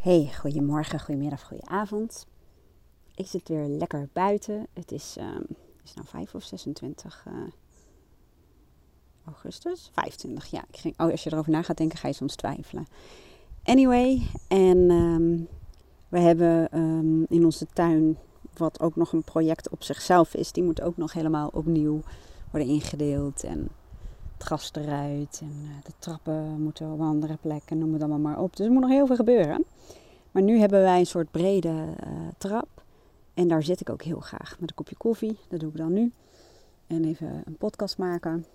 Hey, goedemorgen, goedemiddag, goedenavond. Ik zit weer lekker buiten. Het is, um, is nou 5 of 26 uh, eh, augustus? 25, ja. Ik ging, oh, als je erover na gaat denken, ga je soms twijfelen. Anyway, en um, we hebben um, in onze tuin, wat ook nog een project op zichzelf is, die moet ook nog helemaal opnieuw worden ingedeeld. En gras eruit en uh, de trappen moeten op andere plekken, noem het allemaal maar op. Dus er moet nog heel veel gebeuren. Maar nu hebben wij een soort brede uh, trap. En daar zit ik ook heel graag met een kopje koffie. Dat doe ik dan nu. En even een podcast maken.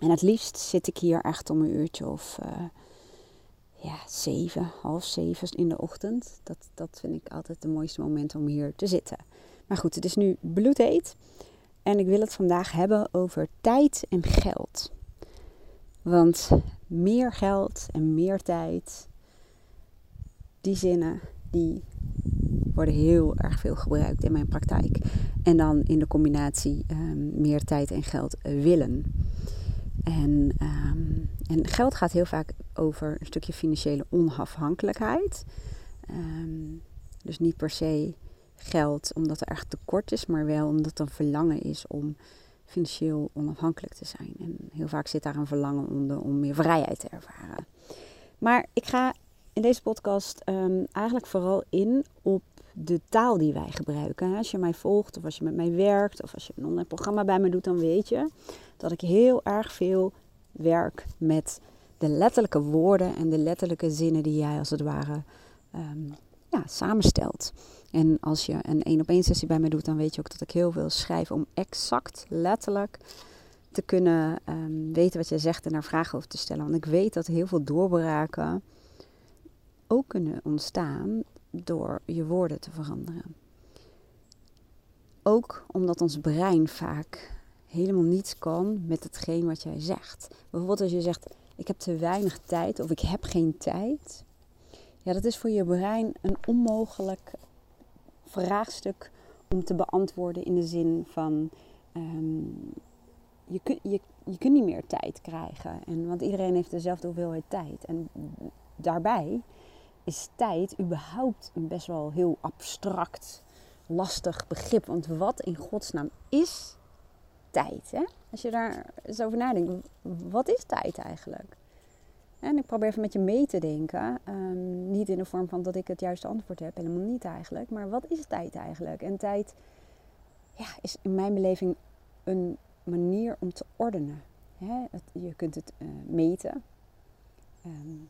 En het liefst zit ik hier echt om een uurtje of uh, ja, zeven, half zeven in de ochtend. Dat, dat vind ik altijd het mooiste moment om hier te zitten. Maar goed, het is nu bloedheet. En ik wil het vandaag hebben over tijd en geld. Want meer geld en meer tijd die zinnen die worden heel erg veel gebruikt in mijn praktijk. En dan in de combinatie um, meer tijd en geld willen. En, um, en, geld gaat heel vaak over een stukje financiële onafhankelijkheid. Um, dus niet per se geld omdat er echt tekort is, maar wel omdat er een verlangen is om financieel onafhankelijk te zijn. En heel vaak zit daar een verlangen onder om meer vrijheid te ervaren. Maar ik ga in deze podcast um, eigenlijk vooral in op de taal die wij gebruiken. Als je mij volgt of als je met mij werkt of als je een online programma bij me doet, dan weet je dat ik heel erg veel werk met de letterlijke woorden en de letterlijke zinnen die jij als het ware um, ja, samenstelt. En als je een één op één sessie bij mij doet, dan weet je ook dat ik heel veel schrijf om exact letterlijk te kunnen um, weten wat je zegt en daar vragen over te stellen. Want ik weet dat heel veel doorbraken ook kunnen ontstaan door je woorden te veranderen. Ook omdat ons brein vaak helemaal niets kan met hetgeen wat jij zegt. Bijvoorbeeld als je zegt, ik heb te weinig tijd of ik heb geen tijd. Ja, dat is voor je brein een onmogelijk vraagstuk om te beantwoorden in de zin van um, je, kun, je, je kunt niet meer tijd krijgen. En, want iedereen heeft dezelfde hoeveelheid tijd. En daarbij is tijd überhaupt een best wel heel abstract, lastig begrip. Want wat in godsnaam is tijd? Hè? Als je daar eens over nadenkt, wat is tijd eigenlijk? En ik probeer even met je mee te denken. Um, niet in de vorm van dat ik het juiste antwoord heb, helemaal niet eigenlijk. Maar wat is tijd eigenlijk? En tijd ja, is in mijn beleving een manier om te ordenen. Je kunt het uh, meten. Um,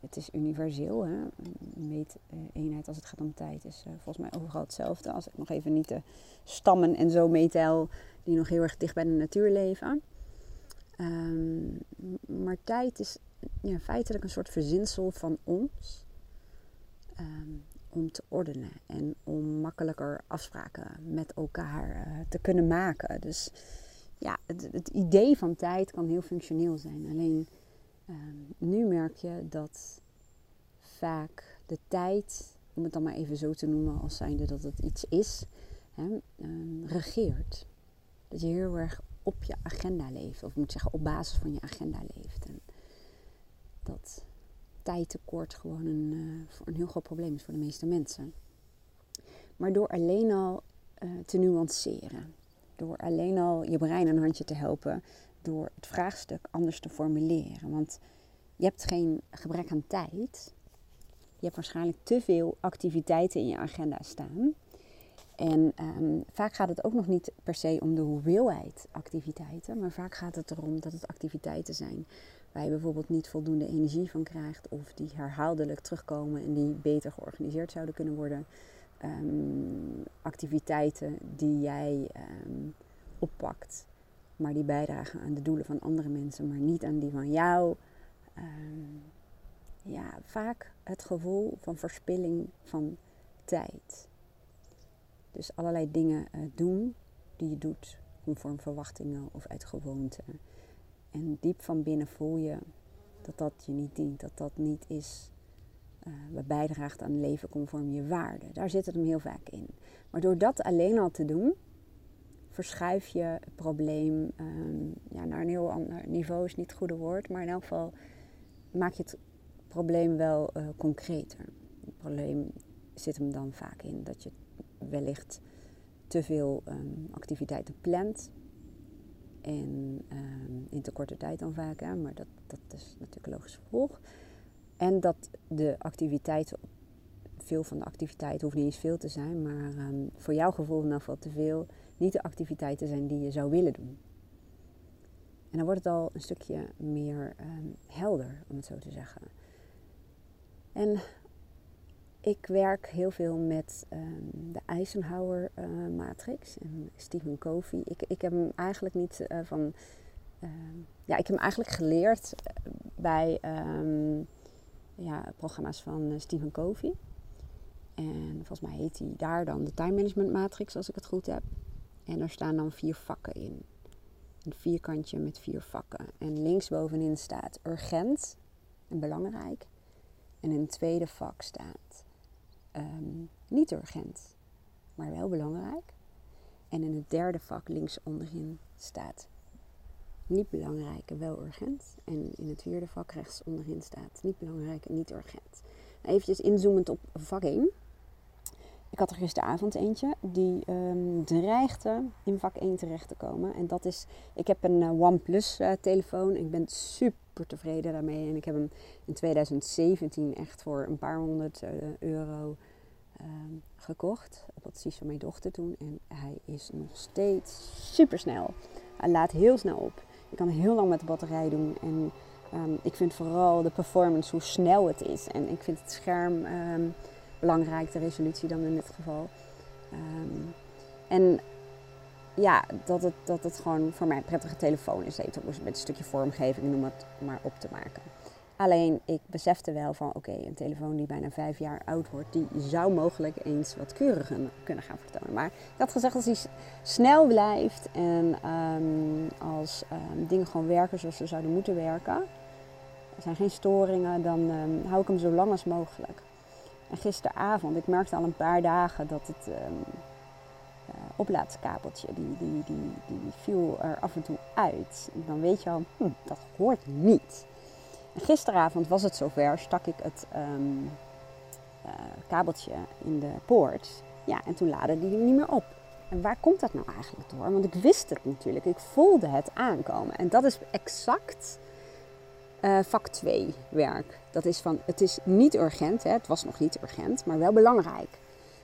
het is universeel. Hè? Een meeteenheid als het gaat om tijd is uh, volgens mij overal hetzelfde. Als ik nog even niet de stammen en zo meetel die nog heel erg dicht bij de natuur leven. Um, maar tijd is ja, feitelijk een soort verzinsel van ons. Um, om te ordenen en om makkelijker afspraken met elkaar uh, te kunnen maken. Dus ja, het, het idee van tijd kan heel functioneel zijn. Alleen Um, nu merk je dat vaak de tijd, om het dan maar even zo te noemen als zijnde dat het iets is, hè, um, regeert. Dat je heel erg op je agenda leeft, of moet zeggen op basis van je agenda leeft. Dat tijdtekort gewoon een, uh, een heel groot probleem is voor de meeste mensen. Maar door alleen al uh, te nuanceren, door alleen al je brein een handje te helpen, door het vraagstuk anders te formuleren. Want je hebt geen gebrek aan tijd. Je hebt waarschijnlijk te veel activiteiten in je agenda staan. En um, vaak gaat het ook nog niet per se om de hoeveelheid activiteiten, maar vaak gaat het erom dat het activiteiten zijn waar je bijvoorbeeld niet voldoende energie van krijgt, of die herhaaldelijk terugkomen en die beter georganiseerd zouden kunnen worden. Um, activiteiten die jij um, oppakt maar die bijdragen aan de doelen van andere mensen, maar niet aan die van jou. Um, ja, vaak het gevoel van verspilling van tijd. Dus allerlei dingen uh, doen die je doet conform verwachtingen of uit gewoonte. En diep van binnen voel je dat dat je niet dient, dat dat niet is uh, wat bijdraagt aan leven conform je waarde. Daar zit het hem heel vaak in. Maar door dat alleen al te doen, verschuif je het probleem um, ja, naar een heel ander niveau, is niet het goede woord, maar in elk geval maak je het probleem wel uh, concreter. probleem zit hem dan vaak in dat je wellicht te veel um, activiteiten plant. En um, in te korte tijd dan vaak, hè, maar dat, dat is natuurlijk logisch gevolg. En dat de activiteiten, veel van de activiteiten hoeft niet eens veel te zijn, maar um, voor jouw gevoel nog wel te veel, niet de activiteiten zijn die je zou willen doen. En dan wordt het al een stukje meer um, helder, om het zo te zeggen. En ik werk heel veel met um, de Eisenhower uh, matrix en Stephen Covey. Ik, ik heb hem eigenlijk niet uh, van. Uh, ja, ik heb hem eigenlijk geleerd bij um, ja, programma's van Stephen Covey. En volgens mij heet hij daar dan de time management matrix, als ik het goed heb. En er staan dan vier vakken in. Een vierkantje met vier vakken. En linksbovenin staat urgent en belangrijk. En in het tweede vak staat um, niet urgent, maar wel belangrijk. En in het derde vak links onderin staat niet belangrijk en wel urgent. En in het vierde vak rechts onderin staat niet belangrijk en niet urgent. Even inzoomend op vak 1. Ik had er gisteravond eentje die um, dreigde in vak 1 terecht te komen. En dat is, ik heb een uh, OnePlus uh, telefoon. Ik ben super tevreden daarmee. En ik heb hem in 2017 echt voor een paar honderd uh, euro um, gekocht. Op advies van mijn dochter toen. En hij is nog steeds super snel. Hij laat heel snel op. Je kan heel lang met de batterij doen. En um, ik vind vooral de performance, hoe snel het is. En ik vind het scherm belangrijk, de resolutie dan in dit geval. Um, en ja, dat het, dat het gewoon voor mij een prettige telefoon is. Heeft met een stukje vormgeving, noem het maar op te maken. Alleen ik besefte wel van oké, een telefoon die bijna vijf jaar oud wordt, die zou mogelijk eens wat keuriger kunnen gaan vertonen. Maar ik had gezegd als hij snel blijft en um, als um, dingen gewoon werken zoals ze zouden moeten werken, er zijn geen storingen, dan um, hou ik hem zo lang als mogelijk. En gisteravond, ik merkte al een paar dagen dat het uh, oplaadkabeltje, die, die, die, die viel er af en toe uit. En dan weet je al, hm, dat hoort niet. Gisteravond was het zover, stak ik het um, uh, kabeltje in de poort. Ja, en toen laadde die niet meer op. En waar komt dat nou eigenlijk door? Want ik wist het natuurlijk, ik voelde het aankomen. En dat is exact uh, vak 2 werk. Dat is van, het is niet urgent, hè, het was nog niet urgent, maar wel belangrijk.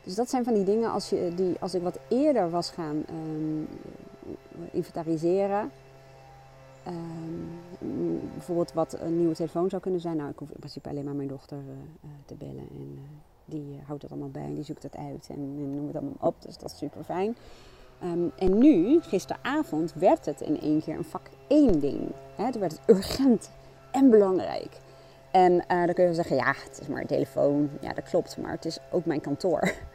Dus dat zijn van die dingen als, je, die, als ik wat eerder was gaan um, inventariseren. Um, bijvoorbeeld wat een nieuwe telefoon zou kunnen zijn. Nou, ik hoef in principe alleen maar mijn dochter uh, te bellen. En die houdt dat allemaal bij en die zoekt het uit en, en noemt het allemaal op. Dus dat is super fijn. Um, en nu, gisteravond, werd het in één keer een vak 1 ding. Hè? Werd het urgent en belangrijk. En dan kun je zeggen, ja, het is maar een telefoon. Ja, dat klopt, maar het is ook mijn kantoor.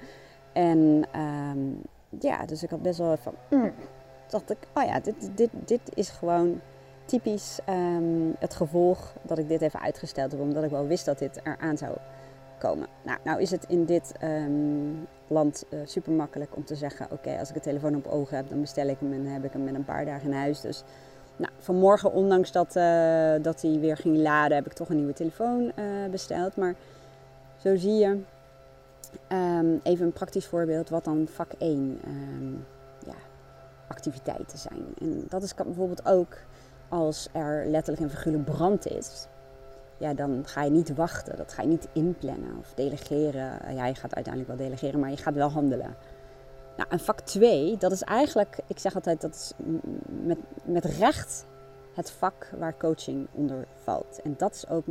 En um, ja, dus ik had best wel van, mm, dacht ik, oh ja, dit, dit, dit is gewoon typisch um, het gevolg dat ik dit even uitgesteld heb, omdat ik wel wist dat dit eraan zou komen. Nou, nou is het in dit um, land uh, super makkelijk om te zeggen, oké, als ik een telefoon op ogen heb, dan bestel ik hem en heb ik hem met een paar dagen in huis. Dus nou, vanmorgen, ondanks dat, uh, dat hij weer ging laden, heb ik toch een nieuwe telefoon uh, besteld. Maar zo zie je, um, even een praktisch voorbeeld, wat dan vak 1 um, ja, activiteiten zijn. En dat is bijvoorbeeld ook als er letterlijk een figuurlijk brand is. Ja, dan ga je niet wachten, dat ga je niet inplannen of delegeren. Ja, je gaat uiteindelijk wel delegeren, maar je gaat wel handelen. Nou, en vak 2, dat is eigenlijk, ik zeg altijd, dat is met, met recht het vak waar coaching onder valt. En dat is ook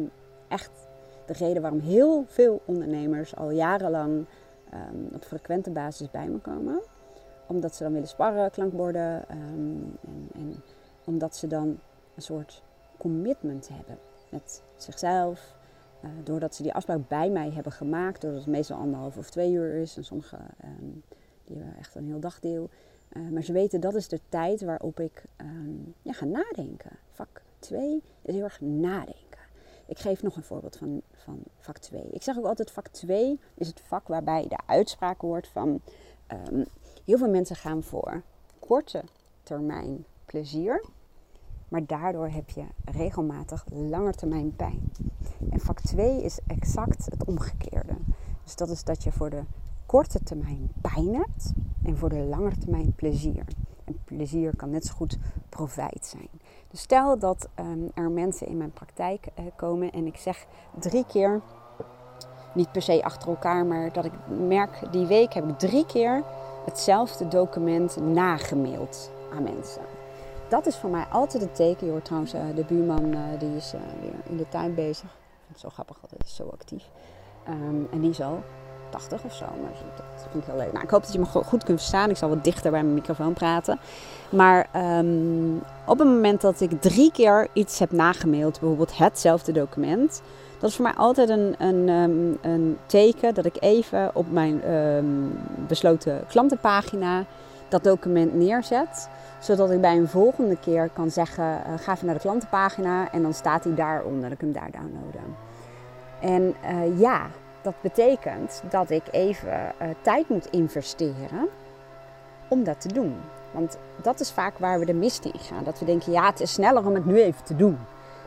echt de reden waarom heel veel ondernemers al jarenlang um, op frequente basis bij me komen. Omdat ze dan willen sparren, klankborden. Um, en, omdat ze dan een soort commitment hebben met zichzelf. Uh, doordat ze die afspraak bij mij hebben gemaakt, doordat het meestal anderhalf of twee uur is. En sommige um, die hebben echt een heel dagdeel. Uh, maar ze weten dat is de tijd waarop ik ja, ga nadenken. Vak 2 is heel erg nadenken. Ik geef nog een voorbeeld van, van vak 2. Ik zeg ook altijd: vak 2 is het vak waarbij de uitspraak wordt van um, heel veel mensen gaan voor korte termijn plezier. Maar daardoor heb je regelmatig termijn pijn. En vak 2 is exact het omgekeerde. Dus dat is dat je voor de korte termijn pijn hebt en voor de langere termijn plezier. Plezier kan net zo goed profijt zijn. Dus stel dat ehm, er mensen in mijn praktijk uh, komen en ik zeg drie keer, niet per se achter elkaar, maar dat ik merk, die week heb ik drie keer hetzelfde document nagemaild aan mensen. Dat is voor mij altijd een teken. Je hoort trouwens, uh, de buurman uh, die is weer in de tuin bezig. Zo grappig, dat zo actief. Um, en die is al 80 of zo. Maar dat vind ik heel leuk. Nou, ik hoop dat je me goed kunt verstaan. Ik zal wat dichter bij mijn microfoon praten. Maar um, op het moment dat ik drie keer iets heb nagemaild, bijvoorbeeld hetzelfde document. Dat is voor mij altijd een, een, um, een teken dat ik even op mijn um, besloten klantenpagina dat document neerzet. Zodat ik bij een volgende keer kan zeggen, uh, ga even naar de klantenpagina en dan staat hij daaronder. Dan kun je hem daar downloaden. En uh, ja, dat betekent dat ik even uh, tijd moet investeren om dat te doen. Want dat is vaak waar we de mist in gaan. Dat we denken, ja, het is sneller om het nu even te doen.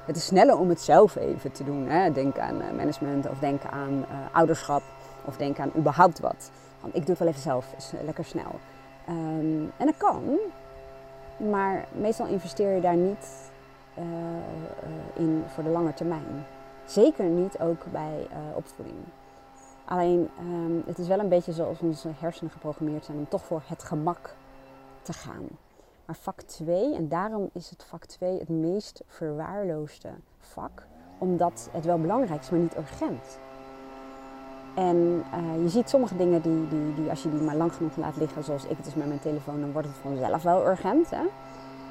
Het is sneller om het zelf even te doen. Hè? Denk aan uh, management of denk aan uh, ouderschap of denk aan überhaupt wat. Want ik doe het wel even zelf, is lekker snel. Um, en dat kan, maar meestal investeer je daar niet in voor de lange termijn. Zeker niet ook bij opvoeding. Alleen um, het is wel een beetje zoals onze hersenen geprogrammeerd zijn om toch voor het gemak te gaan. Maar vak 2, en daarom is het vak 2 het meest verwaarloosde vak, omdat het wel belangrijk is, maar niet urgent. En uh, je ziet sommige dingen die, die, die, als je die maar lang genoeg laat liggen, zoals ik het is met mijn telefoon, dan wordt het vanzelf wel urgent. Hè?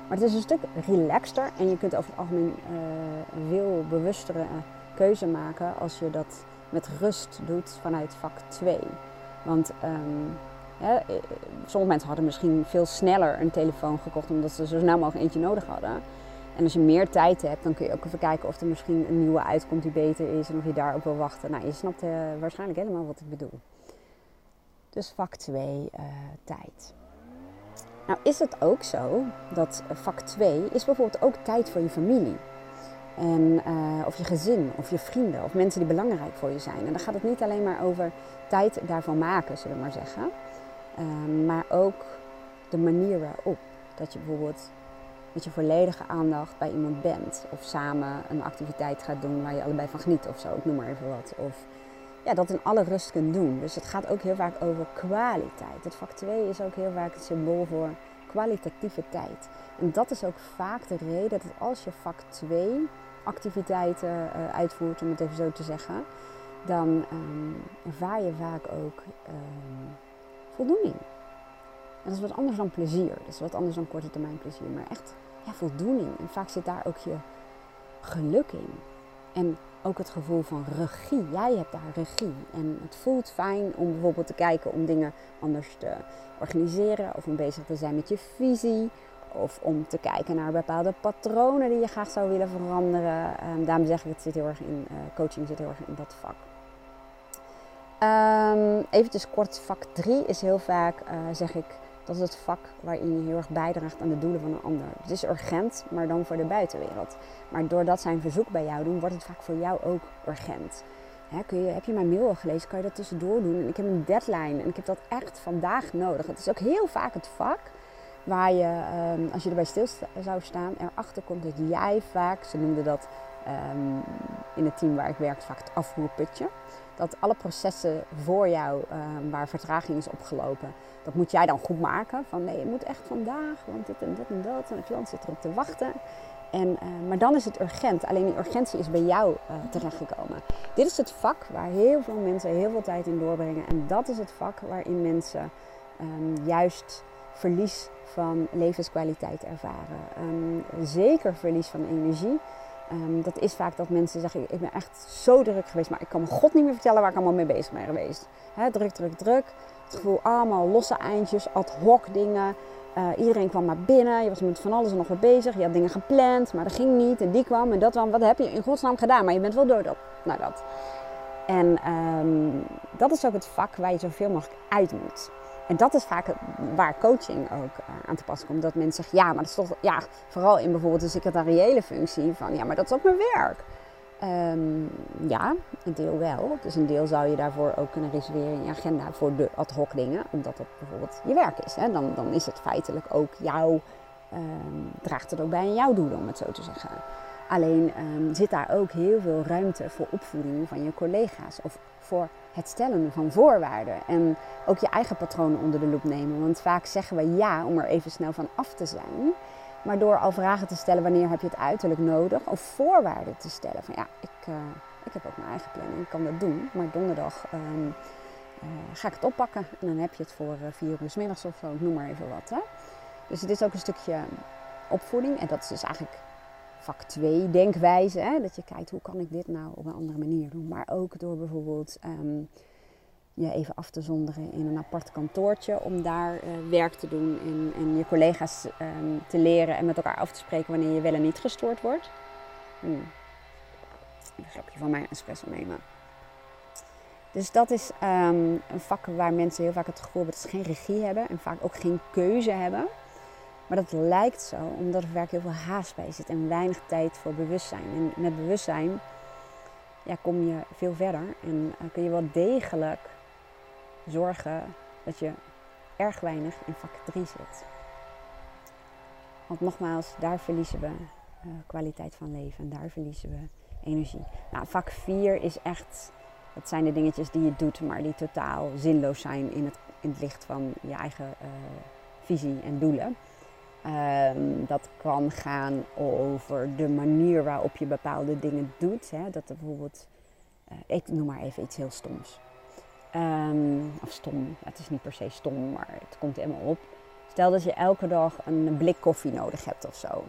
Maar het is een stuk relaxter en je kunt over het algemeen uh, veel bewustere keuze maken als je dat met rust doet vanuit vak 2. Want um, ja, sommige mensen hadden misschien veel sneller een telefoon gekocht omdat ze zo snel mogelijk eentje nodig hadden. En als je meer tijd hebt, dan kun je ook even kijken of er misschien een nieuwe uitkomt die beter is en of je daarop wil wachten. Nou, je snapt uh, waarschijnlijk helemaal wat ik bedoel. Dus vak 2, uh, tijd. Nou is het ook zo dat vak 2 is bijvoorbeeld ook tijd voor je familie. En, uh, of je gezin, of je vrienden, of mensen die belangrijk voor je zijn. En dan gaat het niet alleen maar over tijd daarvan maken, zullen we maar zeggen. Uh, maar ook de manier waarop. Dat je bijvoorbeeld met je volledige aandacht bij iemand bent. Of samen een activiteit gaat doen waar je allebei van geniet of zo. Ik noem maar even wat. Of ja, dat in alle rust kunt doen. Dus het gaat ook heel vaak over kwaliteit. Het vak 2 is ook heel vaak het symbool voor kwalitatieve tijd. En dat is ook vaak de reden dat als je vak 2 activiteiten uh, uitvoert, om het even zo te zeggen, dan ervaar je vaak ook um, voldoening. En dat is wat anders dan plezier. Dat is wat anders dan korte termijn plezier. Maar echt ja, voldoening. En vaak zit daar ook je geluk in. En ook het gevoel van regie. Jij hebt daar regie. En het voelt fijn om bijvoorbeeld te kijken om dingen anders te organiseren. Of om bezig te zijn met je visie. Of om te kijken naar bepaalde patronen die je graag zou willen veranderen. Um, daarom zeg ik, het zit heel erg in uh, coaching zit heel erg in dat vak. Um, eventjes kort, vak 3 is heel vaak, uh, zeg ik, dat is het vak waarin je heel erg bijdraagt aan de doelen van een ander. Het is urgent, maar dan voor de buitenwereld. Maar doordat zij een verzoek bij jou doen, wordt het vaak voor jou ook urgent. Kun je, heb je mijn mail al gelezen? Kan je dat tussendoor doen? En ik heb een deadline en ik heb dat echt vandaag nodig. Het is ook heel vaak het vak waar je, um, als je erbij stil zou staan, erachter komt dat jij vaak, ze noemden dat um, in het team waar ik werk vaak het afvoerputje, dat alle processen voor jou um, waar vertraging is opgelopen, dat moet jij dan goed maken. Van nee, het moet echt vandaag, want dit en dit en dat en de klant zit erop te wachten. En, uh, maar dan is het urgent. Alleen die urgentie is bij jou uh, terechtgekomen. Dit is het vak waar heel veel mensen heel veel tijd in doorbrengen. En dat is het vak waarin mensen um, juist verlies van levenskwaliteit ervaren. Um, zeker verlies van energie. Um, dat is vaak dat mensen zeggen: Ik ben echt zo druk geweest, maar ik kan me God niet meer vertellen waar ik allemaal mee bezig ben geweest. Druk, druk, druk. Het gevoel allemaal losse eindjes, ad hoc dingen. Uh, iedereen kwam maar binnen. Je was met van alles en nog wat bezig. Je had dingen gepland, maar dat ging niet. En die kwam en dat kwam. Wat heb je in godsnaam gedaan? Maar je bent wel door dat. Nou, dat. En um, dat is ook het vak waar je zoveel mogelijk uit moet. En dat is vaak waar coaching ook uh, aan te pas komt. Dat mensen zeggen, ja, maar dat is toch, ja, vooral in bijvoorbeeld de secretariële functie, van ja, maar dat is ook mijn werk. Ehm, ja, een deel wel. Dus een deel zou je daarvoor ook kunnen reserveren in je agenda voor de ad hoc dingen. Omdat dat bijvoorbeeld je werk is. Hè? Dan, dan is het feitelijk ook jouw, um, draagt het ook bij aan jouw doel om het zo te zeggen. Alleen um, zit daar ook heel veel ruimte voor opvoeding van je collega's. Of voor het stellen van voorwaarden. En ook je eigen patronen onder de loep nemen. Want vaak zeggen we ja om er even snel van af te zijn. Maar door al vragen te stellen wanneer heb je het uiterlijk nodig. Of voorwaarden te stellen. Van ja, ik, uh, ik heb ook mijn eigen planning. Ik kan dat doen. Maar donderdag um, uh, ga ik het oppakken. En dan heb je het voor uh, vier uur s middags of zo. Noem maar even wat. Hè? Dus het is ook een stukje opvoeding. En dat is dus eigenlijk vak 2 denkwijze. Hè? Dat je kijkt hoe kan ik dit nou op een andere manier doen. Maar ook door bijvoorbeeld um, je even af te zonderen in een apart kantoortje om daar uh, werk te doen en, en je collega's um, te leren en met elkaar af te spreken wanneer je wel en niet gestoord wordt. Hmm. Een slokje van mijn espresso nemen. Dus dat is um, een vak waar mensen heel vaak het gevoel hebben dat ze geen regie hebben en vaak ook geen keuze hebben. Maar dat lijkt zo omdat er vaak heel veel haast bij zit en weinig tijd voor bewustzijn. En met bewustzijn ja, kom je veel verder en uh, kun je wel degelijk zorgen dat je erg weinig in vak 3 zit. Want nogmaals, daar verliezen we uh, kwaliteit van leven en daar verliezen we energie. Nou, vak 4 is echt, dat zijn de dingetjes die je doet, maar die totaal zinloos zijn in het, in het licht van je eigen uh, visie en doelen. Um, dat kan gaan over de manier waarop je bepaalde dingen doet. Hè. Dat bijvoorbeeld, uh, ik noem maar even iets heel stoms. Um, of stom, het is niet per se stom, maar het komt helemaal op. Stel dat je elke dag een blik koffie nodig hebt of zo.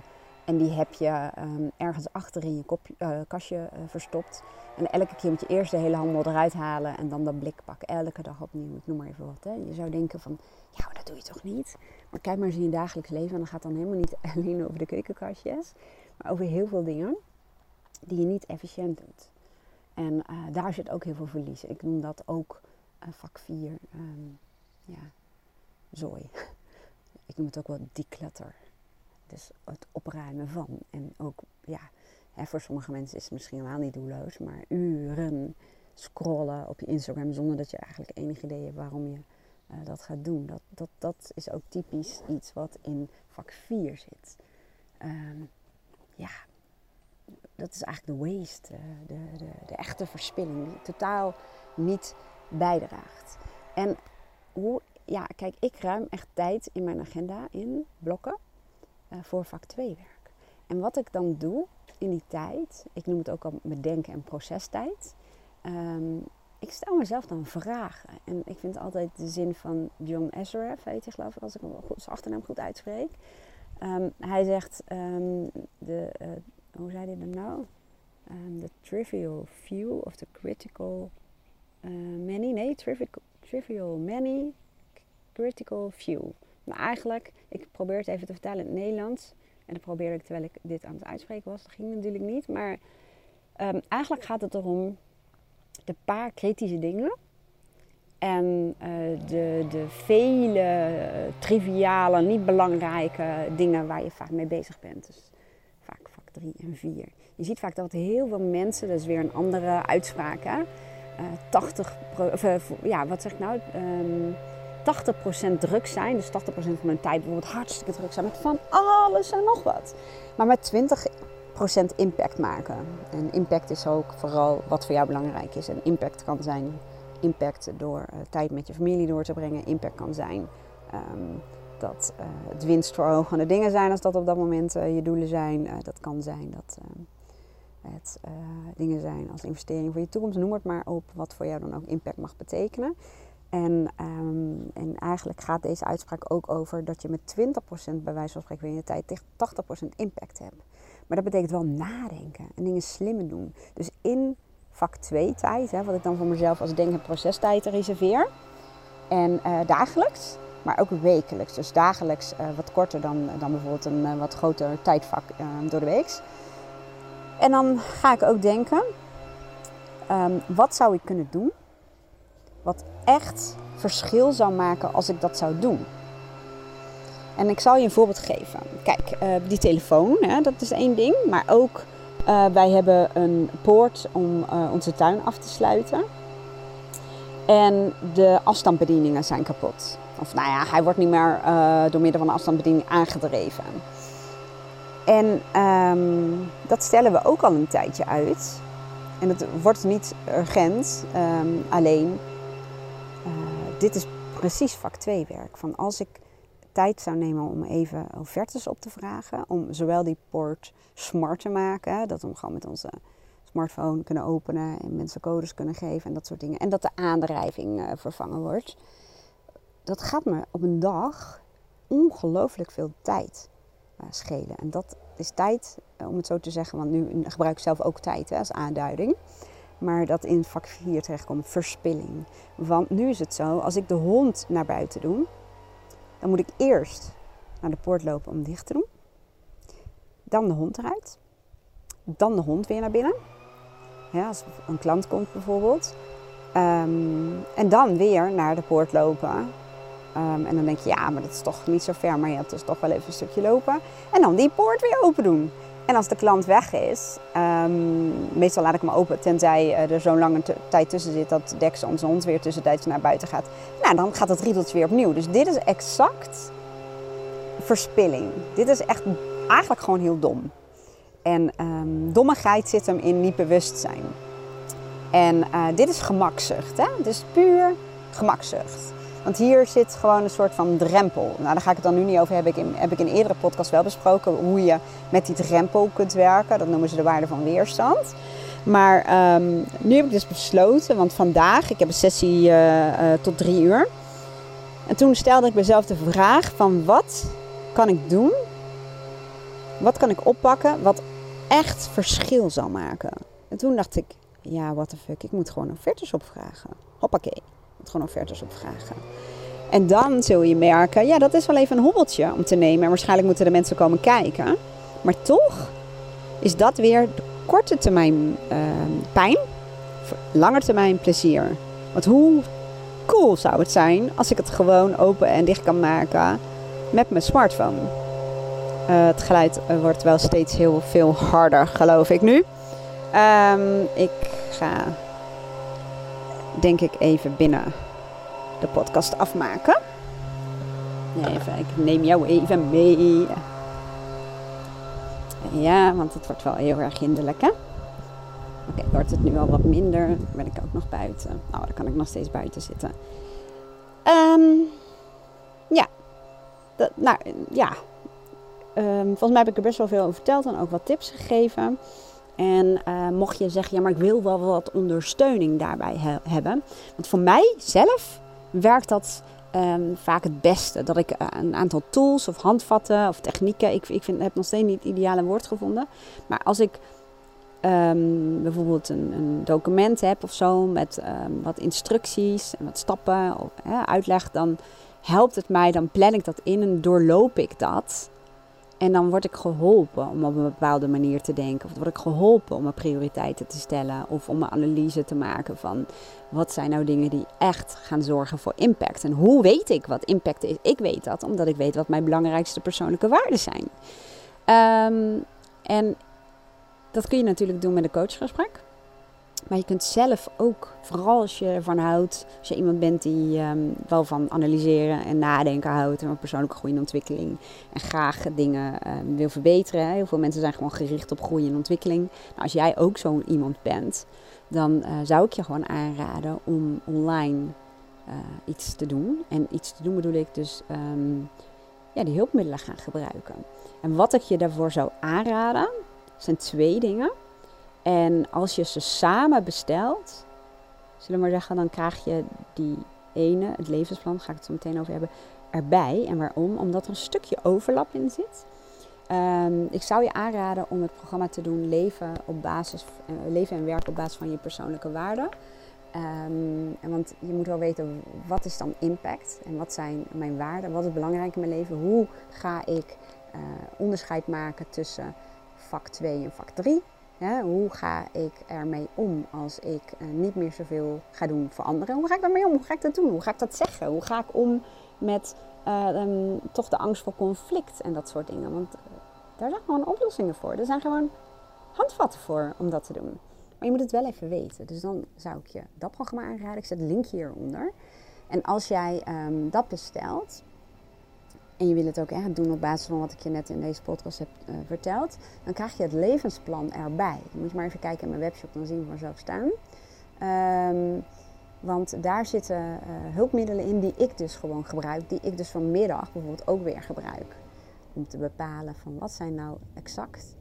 En die heb je um, ergens achter in je kopje, uh, kastje uh, verstopt. En elke keer moet je eerst de hele handel eruit halen en dan dat blik pakken. Elke dag opnieuw, ik noem maar even wat. Hè. Je zou denken van, ja, dat doe je toch niet? Maar kijk maar eens in je dagelijks leven. En dan gaat dan helemaal niet alleen over de keukenkastjes. Maar over heel veel dingen die je niet efficiënt doet. En uh, daar zit ook heel veel verlies. Ik noem dat ook vak 4, um, ja, zooi. Ik noem het ook wel declutter. Dus het opruimen van. En ook, ja, hè, voor sommige mensen is het misschien helemaal niet doelloos, maar uren scrollen op je Instagram zonder dat je eigenlijk enig idee hebt waarom je uh, dat gaat doen. Dat, dat, dat is ook typisch iets wat in vak 4 zit. Um, ja, dat is eigenlijk de waste, de, de, de echte verspilling, die totaal niet bijdraagt. En hoe, ja, kijk, ik ruim echt tijd in mijn agenda in blokken voor vak 2 werk. En wat ik dan doe in die tijd, ik noem het ook al mijn denken- en procestijd. Um, ik stel mezelf dan vragen. En ik vind altijd de zin van John Azareth, weet je geloof ik, als ik hem goed, zijn achternaam goed uitspreek. Um, hij zegt, um, de, uh, hoe zei hij dat nou? The trivial few of the critical uh, many. Nee, trivial, trivial many, critical few. Eigenlijk, ik probeer het even te vertalen in het Nederlands. En dat probeerde ik terwijl ik dit aan het uitspreken was. Dat ging natuurlijk niet. Maar eigenlijk gaat het erom de paar kritische dingen. En uh, de, de vele triviale, niet belangrijke dingen waar je vaak mee bezig bent. Dus vaak vak 3 en 4. Je ziet vaak dat heel veel mensen, dat is weer een andere uitspraak, hè? Uh, 80, of, uh, ja, wat zeg ik nou? Um, 80% druk zijn, dus 80% van hun tijd bijvoorbeeld hartstikke druk zijn met van alles en nog wat. Maar met 20% impact maken. En impact is ook vooral wat voor jou belangrijk is. En impact kan zijn impact door uh, tijd met je familie door te brengen. Impact kan zijn um, dat uh, het winstverhogende dingen zijn als dat op dat moment uh, je doelen zijn. dat kan zijn dat het dingen zijn als investering voor je toekomst. Noem het maar op wat voor jou dan ook impact mag betekenen. En, um, en eigenlijk gaat deze uitspraak ook over dat je met 20% bij wijze van spreken in je tijd tegen 80% impact hebt. Maar dat betekent wel nadenken en dingen slimmer doen. Dus in vak 2 tijd, hè, wat ik dan voor mezelf als denk- en procestijd reserveer. En uh, dagelijks, maar ook wekelijks. Dus dagelijks uh, wat korter dan, dan bijvoorbeeld een uh, wat groter tijdvak door de week. En dan ga ik ook denken, um, wat zou ik kunnen doen wat echt verschil zou maken als ik dat zou doen? En ik zal je een voorbeeld geven. Kijk, uh, die telefoon, hè, dat is één ding. Maar ook Uh, wij hebben een poort om uh, onze tuin af te sluiten. En de afstandsbedieningen zijn kapot. Of nou ja, hij wordt niet meer door middel van een afstandsbediening aangedreven. En um, dat stellen we ook al een tijdje uit. En het wordt niet urgent, um, alleen dit is precies vak 2 werk. Van als ik tijd zou nemen om even offertes op te vragen. Om zowel die poort smart te maken, dat we hem gewoon met onze smartphone kunnen openen en mensen codes kunnen geven en dat soort dingen. En dat de aandrijving uh, vervangen wordt. Dat gaat me op een dag ongelooflijk veel tijd uh, schelen. En dat is tijd, uh, om het zo te zeggen, want nu gebruik ik zelf ook tijd hè, als aanduiding. Maar dat in vak 4 terechtkomt, verspilling. Want nu is het zo, als ik de hond naar buiten doe, dan moet ik eerst naar de poort lopen om dicht te doen. Dan de hond eruit. Dan de hond weer naar binnen. Ja, als een klant komt bijvoorbeeld. Um, en dan weer naar de poort lopen. Um, en dan denk je, ja, maar dat is toch niet zo ver, maar je hebt dus toch wel even een stukje lopen. En dan die poort weer open doen. En als de klant weg is, um, meestal laat ik hem open, tenzij er zo'n lange tijd tussen zit dat Dex, onze hond, weer tussentijds naar buiten gaat. Nou, dan gaat het riedeltje weer opnieuw. Dus dit is exact verspilling. Dit is echt eigenlijk gewoon heel dom. En um, dommigheid zit hem in niet bewust zijn. En uh, dit is gemakzucht. Hè? Is puur gemakzucht. Want hier zit gewoon een soort van drempel. Nou, daar ga ik het dan nu niet over hebben. Heb ik in, heb ik in een eerdere podcast wel besproken hoe je met die drempel kunt werken. Dat noemen ze de waarde van weerstand. Maar um, nu heb ik dus besloten, want vandaag, ik heb een sessie uh, uh, tot drie uur. En toen stelde ik mezelf de vraag van wat kan ik doen? Wat kan ik oppakken wat echt verschil zal maken? En toen dacht ik, ja, what the fuck, ik moet gewoon offertes opvragen. Hoppakee gewoon offertes opvragen. En dan zul je merken, ja, dat is wel even een hobbeltje om te nemen. En waarschijnlijk moeten de mensen komen kijken. Maar toch is dat weer de korte termijn uh, pijn, lange termijn plezier. Want hoe cool zou het zijn als ik het gewoon open en dicht kan maken met mijn smartphone. Uh, het geluid wordt wel steeds heel veel harder, geloof ik nu. Um, ik ga denk ik even binnen de podcast afmaken. Even, ik neem jou even mee. Ja, want het wordt wel heel erg hinderlijk, hè? Oké, okay, wordt het nu al wat minder, ben ik ook nog buiten. Nou, dan kan ik nog steeds buiten zitten. Um, ja, dat, nou ja. Um, volgens mij heb ik er best wel veel over verteld en ook wat tips gegeven. En uh, mocht je zeggen, ja, maar ik wil wel wat ondersteuning daarbij he hebben. Want voor mij zelf werkt dat um, vaak het beste. Dat ik uh, een aantal tools of handvatten of technieken, ik, ik vind, heb nog steeds niet het ideale woord gevonden. Maar als ik um, bijvoorbeeld een, een, document heb of zo met um, wat instructies en wat stappen of uitleg, dan helpt het mij, dan plan ik dat in en doorloop ik dat. En dan word ik geholpen om op een bepaalde manier te denken. Of word ik geholpen om mijn prioriteiten te stellen. Of om een analyse te maken van wat zijn nou dingen die echt gaan zorgen voor impact. En hoe weet ik wat impact is? Ik weet dat omdat ik weet wat mijn belangrijkste persoonlijke waarden zijn. Um, en dat kun je natuurlijk doen met een coachgesprek. Maar je kunt zelf ook, vooral als je ervan houdt, als je iemand bent die um, wel van analyseren en nadenken houdt en persoonlijke groei en ontwikkeling en graag dingen um, wil verbeteren. Heel veel mensen zijn gewoon gericht op groei en ontwikkeling. Nou, als jij ook zo'n iemand bent, dan uh, zou ik je gewoon aanraden om online uh, iets te doen. En iets te doen bedoel ik dus um, ja, die hulpmiddelen gaan gebruiken. En wat ik je daarvoor zou aanraden, zijn twee dingen. En als je ze samen bestelt, zullen we maar zeggen, dan krijg je die ene, het levensplan, ga ik het zo meteen over hebben, erbij. En waarom? Omdat er een stukje overlap in zit. Um, ik zou je aanraden om het programma te doen leven, op basis, uh, leven en werken op basis van je persoonlijke waarden. En want je moet wel weten, wat is dan impact? En wat zijn mijn waarden? Wat is belangrijk in mijn leven? Hoe ga ik uh, onderscheid maken tussen vak 2 en vak 3? Hoe ga ik ermee om als ik uh, niet meer zoveel ga doen voor anderen? Hoe ga ik daarmee om? Hoe ga ik dat doen? Hoe ga ik dat zeggen? Hoe ga ik om met uh, um, toch de angst voor conflict en dat soort dingen? Want uh, daar zijn gewoon oplossingen voor. Er zijn gewoon handvatten voor om dat te doen. Maar je moet het wel even weten. Dus dan zou ik je dat programma aanraden. Ik zet de link hieronder. En als jij ehm, dat bestelt, en je wil het ook echt doen op basis van wat ik je net in deze podcast heb uh, verteld, dan krijg je het levensplan erbij. Dan moet je maar even kijken in mijn webshop, dan zien we vanzelf staan. Um, want daar zitten uh, hulpmiddelen in die ik dus gewoon gebruik, die ik dus vanmiddag bijvoorbeeld ook weer gebruik. Om te bepalen van wat zijn nou exact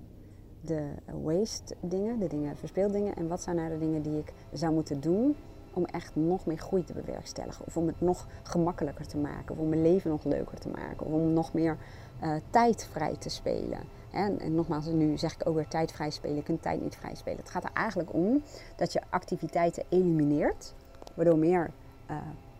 de waste dingen, de dingen, verspeeldingen, en wat zijn nou de dingen die ik zou moeten doen om echt nog meer groei te bewerkstelligen. Of om het nog gemakkelijker te maken. Of om mijn leven nog leuker te maken. Of om nog meer uh, tijd vrij te spelen. En, en, nogmaals, nu zeg ik ook weer tijd vrij spelen. Je kunt tijd niet vrij spelen. Het gaat er eigenlijk om dat je activiteiten elimineert. Waardoor meer uh,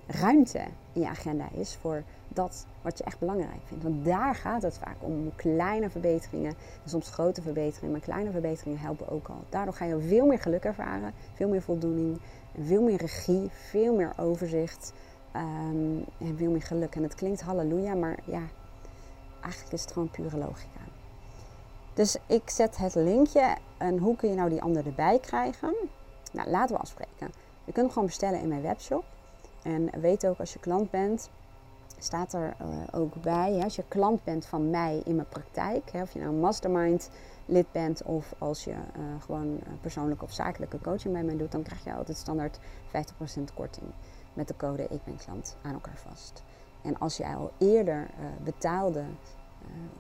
ruimte in je agenda is voor dat wat je echt belangrijk vindt. Want daar gaat het vaak om. Kleine verbeteringen, soms grote verbeteringen, maar kleine verbeteringen helpen ook al. Daardoor ga je veel meer geluk ervaren, veel meer voldoening, veel meer regie, veel meer overzicht um, en veel meer geluk. En het klinkt halleluja, maar ja, eigenlijk is het gewoon pure logica. Dus ik zet het linkje en hoe kun je nou die ander erbij krijgen? Nou, laten we afspreken. Je kunt hem gewoon bestellen in mijn webshop. En weet ook als je klant bent, staat er uh, ook bij. Als je klant bent van mij in mijn praktijk, hè, of je nou een mastermind lid bent of als je uh, gewoon persoonlijke of zakelijke coaching bij mij doet, dan krijg je altijd standaard 50% korting met de code Ik ben klant aan elkaar vast. En als je al eerder betaalde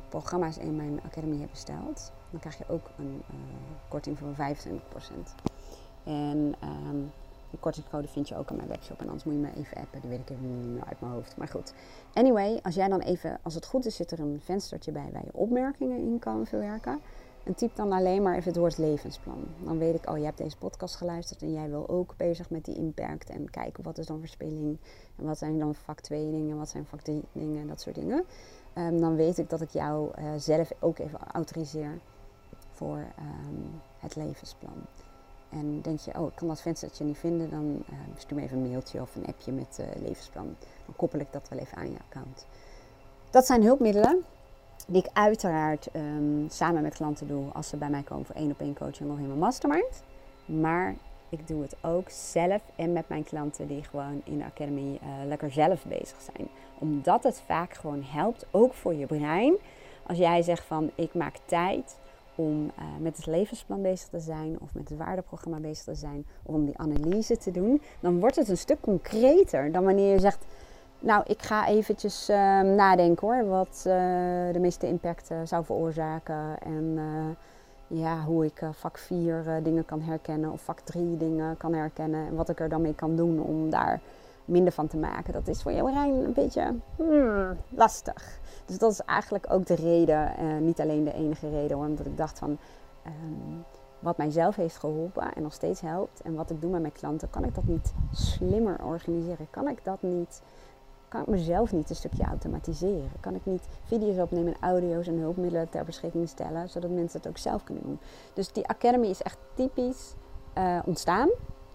programma's in mijn academy hebt besteld, dan krijg je ook een korting van 25%. En um, die kortingscode vind je ook aan mijn webshop. En anders moet je me even appen. Die weet ik even niet uit mijn hoofd. Maar goed. Anyway, als jij dan even, als het goed is, zit er een venstertje bij waar je opmerkingen in kan verwerken. En typ dan alleen maar even het woord levensplan. Dan weet ik, oh, je hebt deze podcast geluisterd en jij wil ook bezig met die impact. En kijken wat is dan verspilling. En wat zijn dan vak 2 dingen, wat zijn vak 3 dingen, dat soort dingen. Um, dan weet ik dat ik jou uh, zelf ook even autoriseer voor um, het levensplan. En denk je, oh, ik kan dat venstertje niet vinden, dan uh, stuur me even een mailtje of een appje met uh, levensplan. Dan koppel ik dat wel even aan je account. Dat zijn hulpmiddelen die ik uiteraard um, samen met klanten doe als ze bij mij komen voor één op één coaching of in mijn mastermind. Maar ik doe het ook zelf en met mijn klanten die gewoon in de academy uh, lekker zelf bezig zijn. Omdat het vaak gewoon helpt, ook voor je brein. Als jij zegt van ik maak tijd om uh, met het levensplan bezig te zijn of met het waardeprogramma bezig te zijn of om die analyse te doen, dan wordt het een stuk concreter dan wanneer je zegt, nou ik ga eventjes uh, nadenken hoor, wat uh, de meeste impact zou veroorzaken en ja, hoe ik vak 4 dingen kan herkennen of vak 3 dingen kan herkennen en wat ik er dan mee kan doen om daar minder van te maken. Dat is voor jouw brein een beetje hmm, lastig. Dus dat is eigenlijk ook de reden, uh, niet alleen de enige reden omdat ik dacht van um, wat mijzelf heeft geholpen en nog steeds helpt en wat ik doe met mijn klanten, kan ik dat niet slimmer organiseren? Kan ik dat niet, kan ik mezelf niet een stukje automatiseren? Kan ik niet video's opnemen en audio's en hulpmiddelen ter beschikking stellen, zodat mensen het ook zelf kunnen doen? Dus die Academy is echt typisch uh, ontstaan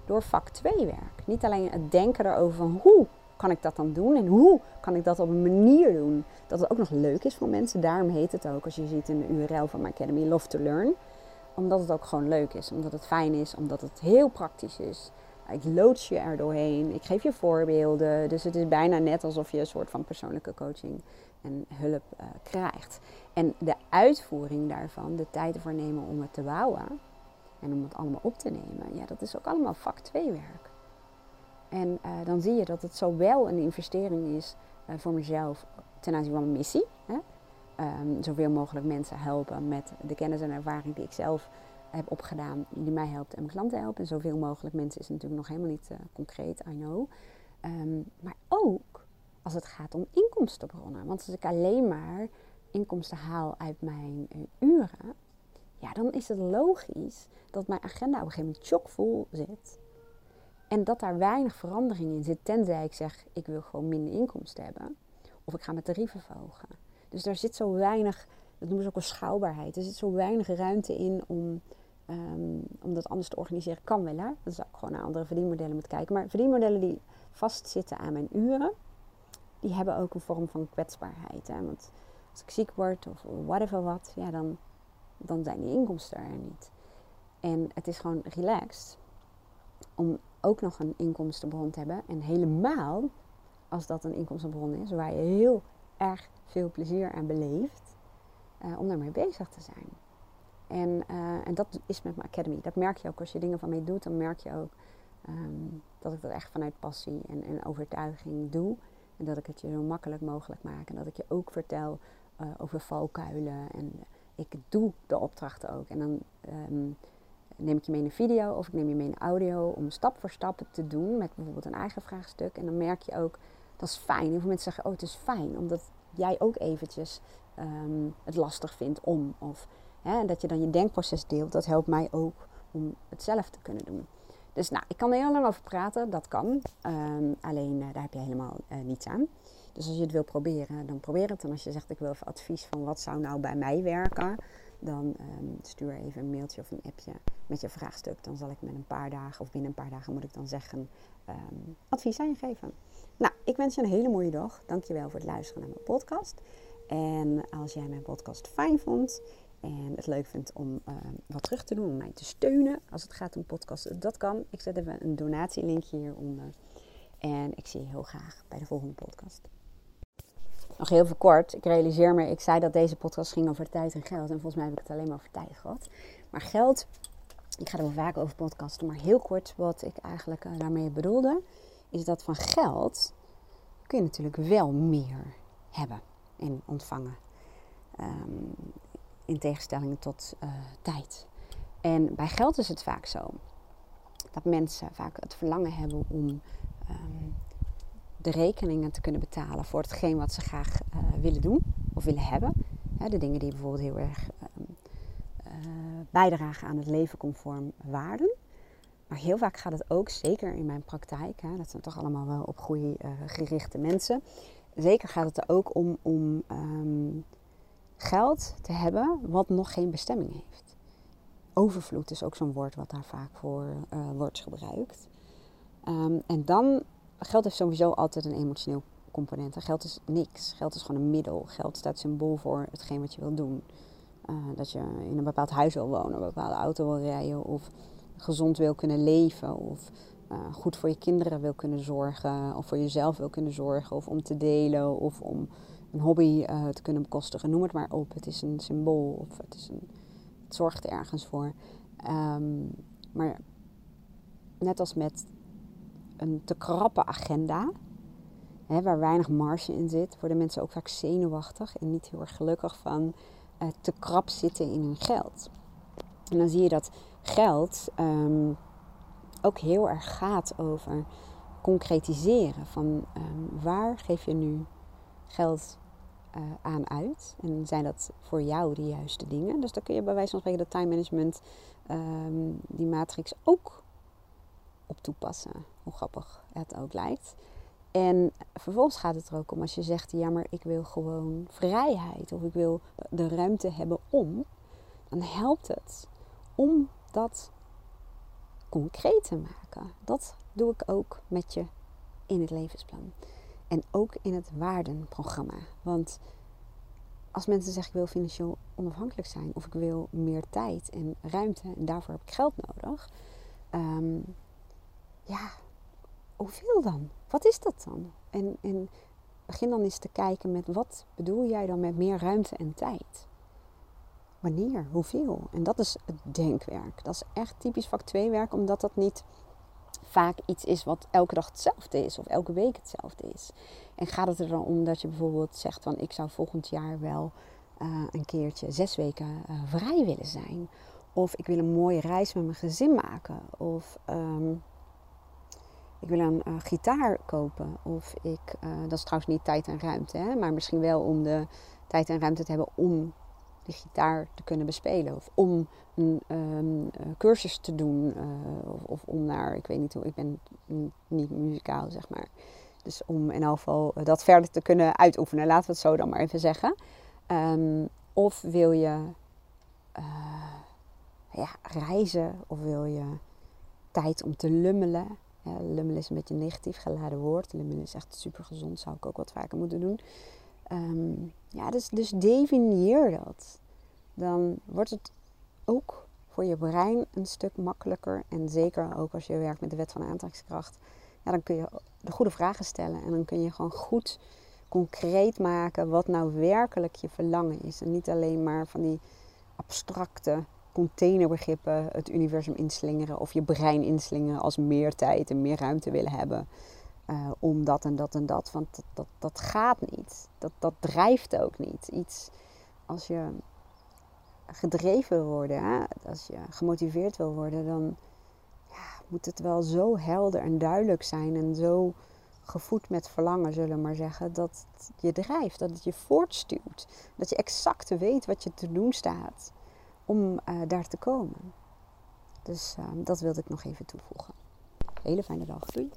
door vak 2 werk. Niet alleen het denken erover van hoe kan ik dat dan doen en hoe kan ik dat op een manier doen dat het ook nog leuk is voor mensen. Daarom heet het ook, als je ziet in de URL van mijn Academy, Love to Learn. Omdat het ook gewoon leuk is, omdat het fijn is, omdat het heel praktisch is. Ik loods je er doorheen, ik geef je voorbeelden. Dus het is bijna net alsof je een soort van persoonlijke coaching en hulp uh, krijgt. En de uitvoering daarvan, de tijd ervoor nemen om het te bouwen om het allemaal op te nemen, ja, dat is ook allemaal vak 2 werk. En uh, dan zie je dat het zowel een investering is uh, voor mezelf ten aanzien van mijn missie. Hè? Um, zoveel mogelijk mensen helpen met de kennis en ervaring die ik zelf heb opgedaan, die mij helpt en mijn klanten helpen. En zoveel mogelijk mensen is natuurlijk nog helemaal niet uh, concreet, I know. Um, maar ook als het gaat om inkomstenbronnen. Want als ik alleen maar inkomsten haal uit mijn uren, ja, dan is het logisch dat mijn agenda op een gegeven moment chockvol zit en dat daar weinig verandering in zit, tenzij ik zeg ik wil gewoon minder inkomsten hebben. Of ik ga mijn tarieven verhogen. Dus daar zit zo weinig, dat noemen ze ook een schaalbaarheid. Er zit zo weinig ruimte in om, um, om dat anders te organiseren. Kan wel hè. Dat zou ik gewoon naar andere verdienmodellen moeten kijken. Maar verdienmodellen die vastzitten aan mijn uren, die hebben ook een vorm van kwetsbaarheid. Hè? Want als ik ziek word of whatever wat, ja, dan, dan zijn die inkomsten er niet. En het is gewoon relaxed om ook nog een inkomstenbron te hebben. En helemaal als dat een inkomstenbron is waar je heel erg veel plezier aan beleeft, uh, om daarmee bezig te zijn. En, uh, en dat is met mijn academy. Dat merk je ook als je dingen van mij doet, dan merk je ook um, dat ik dat echt vanuit passie en, en, overtuiging doe. En dat ik het je zo makkelijk mogelijk maak. En dat ik je ook vertel uh, over valkuilen. En ik doe de opdrachten ook. En dan um, neem ik je mee een video of ik neem je mee een audio om stap voor stap te doen met bijvoorbeeld een eigen vraagstuk. En dan merk je ook, dat is fijn. Heel veel mensen zeggen, oh het is fijn, omdat jij ook eventjes um, het lastig vindt om. Of hè, dat je dan je denkproces deelt, dat helpt mij ook om het zelf te kunnen doen. Dus nou, ik kan er heel lang over praten, dat kan. Um, alleen uh, daar heb je helemaal uh, niets aan. Dus als je het wil proberen, dan probeer het. En als je zegt, ik wil even advies van wat zou nou bij mij werken, dan um, stuur even een mailtje of een appje met je vraagstuk. Dan zal ik met een paar dagen, of binnen een paar dagen moet ik dan zeggen, um, advies aan je geven. Nou, ik wens je een hele mooie dag. Dankjewel voor het luisteren naar mijn podcast. En als jij mijn podcast fijn vond en het leuk vindt om uh, wat terug te doen, om mij te steunen als het gaat om podcasten, dat kan. Ik zet even een donatielinkje hieronder. En ik zie je heel graag bij de volgende podcast. Nog heel veel kort. Ik realiseer me, ik zei dat deze podcast ging over tijd en geld. En volgens mij heb ik het alleen maar over tijd gehad. Maar geld, ik ga er wel vaak over podcasten. Maar heel kort wat ik eigenlijk uh, daarmee bedoelde, is dat van geld kun je natuurlijk wel meer hebben en ontvangen. Um, in tegenstelling tot uh, tijd. En bij geld is het vaak zo dat mensen vaak het verlangen hebben om um, de rekeningen te kunnen betalen voor hetgeen wat ze graag uh, willen doen of willen hebben. de dingen die bijvoorbeeld heel erg um, uh, bijdragen aan het leven conform waarden. Maar heel vaak gaat het ook, zeker in mijn praktijk, hè, dat zijn toch allemaal wel op groei uh, gerichte mensen. Zeker gaat het er ook om, om um, geld te hebben wat nog geen bestemming heeft. Overvloed is ook zo'n woord wat daar vaak voor wordt gebruikt. Um, en dan, geld heeft sowieso altijd een emotioneel component. geld is niks. Geld is gewoon een middel. Geld staat symbool voor hetgeen wat je wil doen. Uh, dat je in een bepaald huis wil wonen, een bepaalde auto wil rijden of gezond wil kunnen leven of uh, goed voor je kinderen wil kunnen zorgen of voor jezelf wil kunnen zorgen of om te delen of om een hobby uh, te kunnen bekostigen. Noem het maar op. Het is een symbool of het, is een, het zorgt ergens voor. Um, maar net als met een te krappe agenda, hè, waar weinig marge in zit, worden mensen ook vaak zenuwachtig en niet heel erg gelukkig van uh, te krap zitten in hun geld. En dan zie je dat geld um, ook heel erg gaat over concretiseren van um, waar geef je nu geld uh, aan uit. En zijn dat voor jou de juiste dingen? Dus daar kun je bij wijze van spreken de time management, um, die matrix ook op toepassen. Hoe grappig het ook lijkt. En vervolgens gaat het er ook om als je zegt, ja maar ik wil gewoon vrijheid of ik wil de ruimte hebben om, dan helpt het om dat concreet te maken. Dat doe ik ook met je in het levensplan. En ook in het waardenprogramma. Want als mensen zeggen ik wil financieel onafhankelijk zijn of ik wil meer tijd en ruimte en daarvoor heb ik geld nodig. Um, ja, hoeveel dan? Wat is dat dan? En, en begin dan eens te kijken met wat bedoel jij dan met meer ruimte en tijd? Wanneer? Hoeveel? En dat is het denkwerk. Dat is echt typisch vak 2 werk, omdat dat niet vaak iets is wat elke dag hetzelfde is of elke week hetzelfde is. En gaat het er dan om dat je bijvoorbeeld zegt van ik zou volgend jaar wel uh, een keertje zes weken uh, vrij willen zijn. Of ik wil een mooie reis met mijn gezin maken. Of um, ik wil een uh, gitaar kopen. Of ik, dat is trouwens niet tijd en ruimte, hè, maar misschien wel om de tijd en ruimte te hebben om de gitaar te kunnen bespelen. Of om een um, cursus te doen. Of, of, om naar, ik weet niet hoe, ik ben niet muzikaal zeg maar. Dus om in elk geval dat verder te kunnen uitoefenen. Laten we het zo dan maar even zeggen. Um, of wil je ja, reizen? Of wil je tijd om te lummelen? Ja, lummelen is een beetje een negatief geladen woord. Lummelen is echt super gezond. Zou ik ook wat vaker moeten doen. Um, ja, dus, dus definieer dat. Dan wordt het ook voor je brein een stuk makkelijker. En zeker ook als je werkt met de wet van aantrekkingskracht. Ja, dan kun je de goede vragen stellen. En dan kun je gewoon goed concreet maken wat nou werkelijk je verlangen is. En niet alleen maar van die abstracte containerbegrippen het universum inslingeren of je brein inslingeren als meer tijd en meer ruimte willen hebben. Uh, om dat en dat en dat. Want dat, dat, dat gaat niet. Dat, dat drijft ook niet. Iets als je gedreven wil worden, als je gemotiveerd wil worden, dan ja, moet het wel zo helder en duidelijk zijn en zo gevoed met verlangen, zullen we maar zeggen, dat je drijft, dat het je voortstuwt. Dat je exact weet wat je te doen staat om uh, daar te komen. Dus uh, dat wilde ik nog even toevoegen. Hele fijne dag. Doei.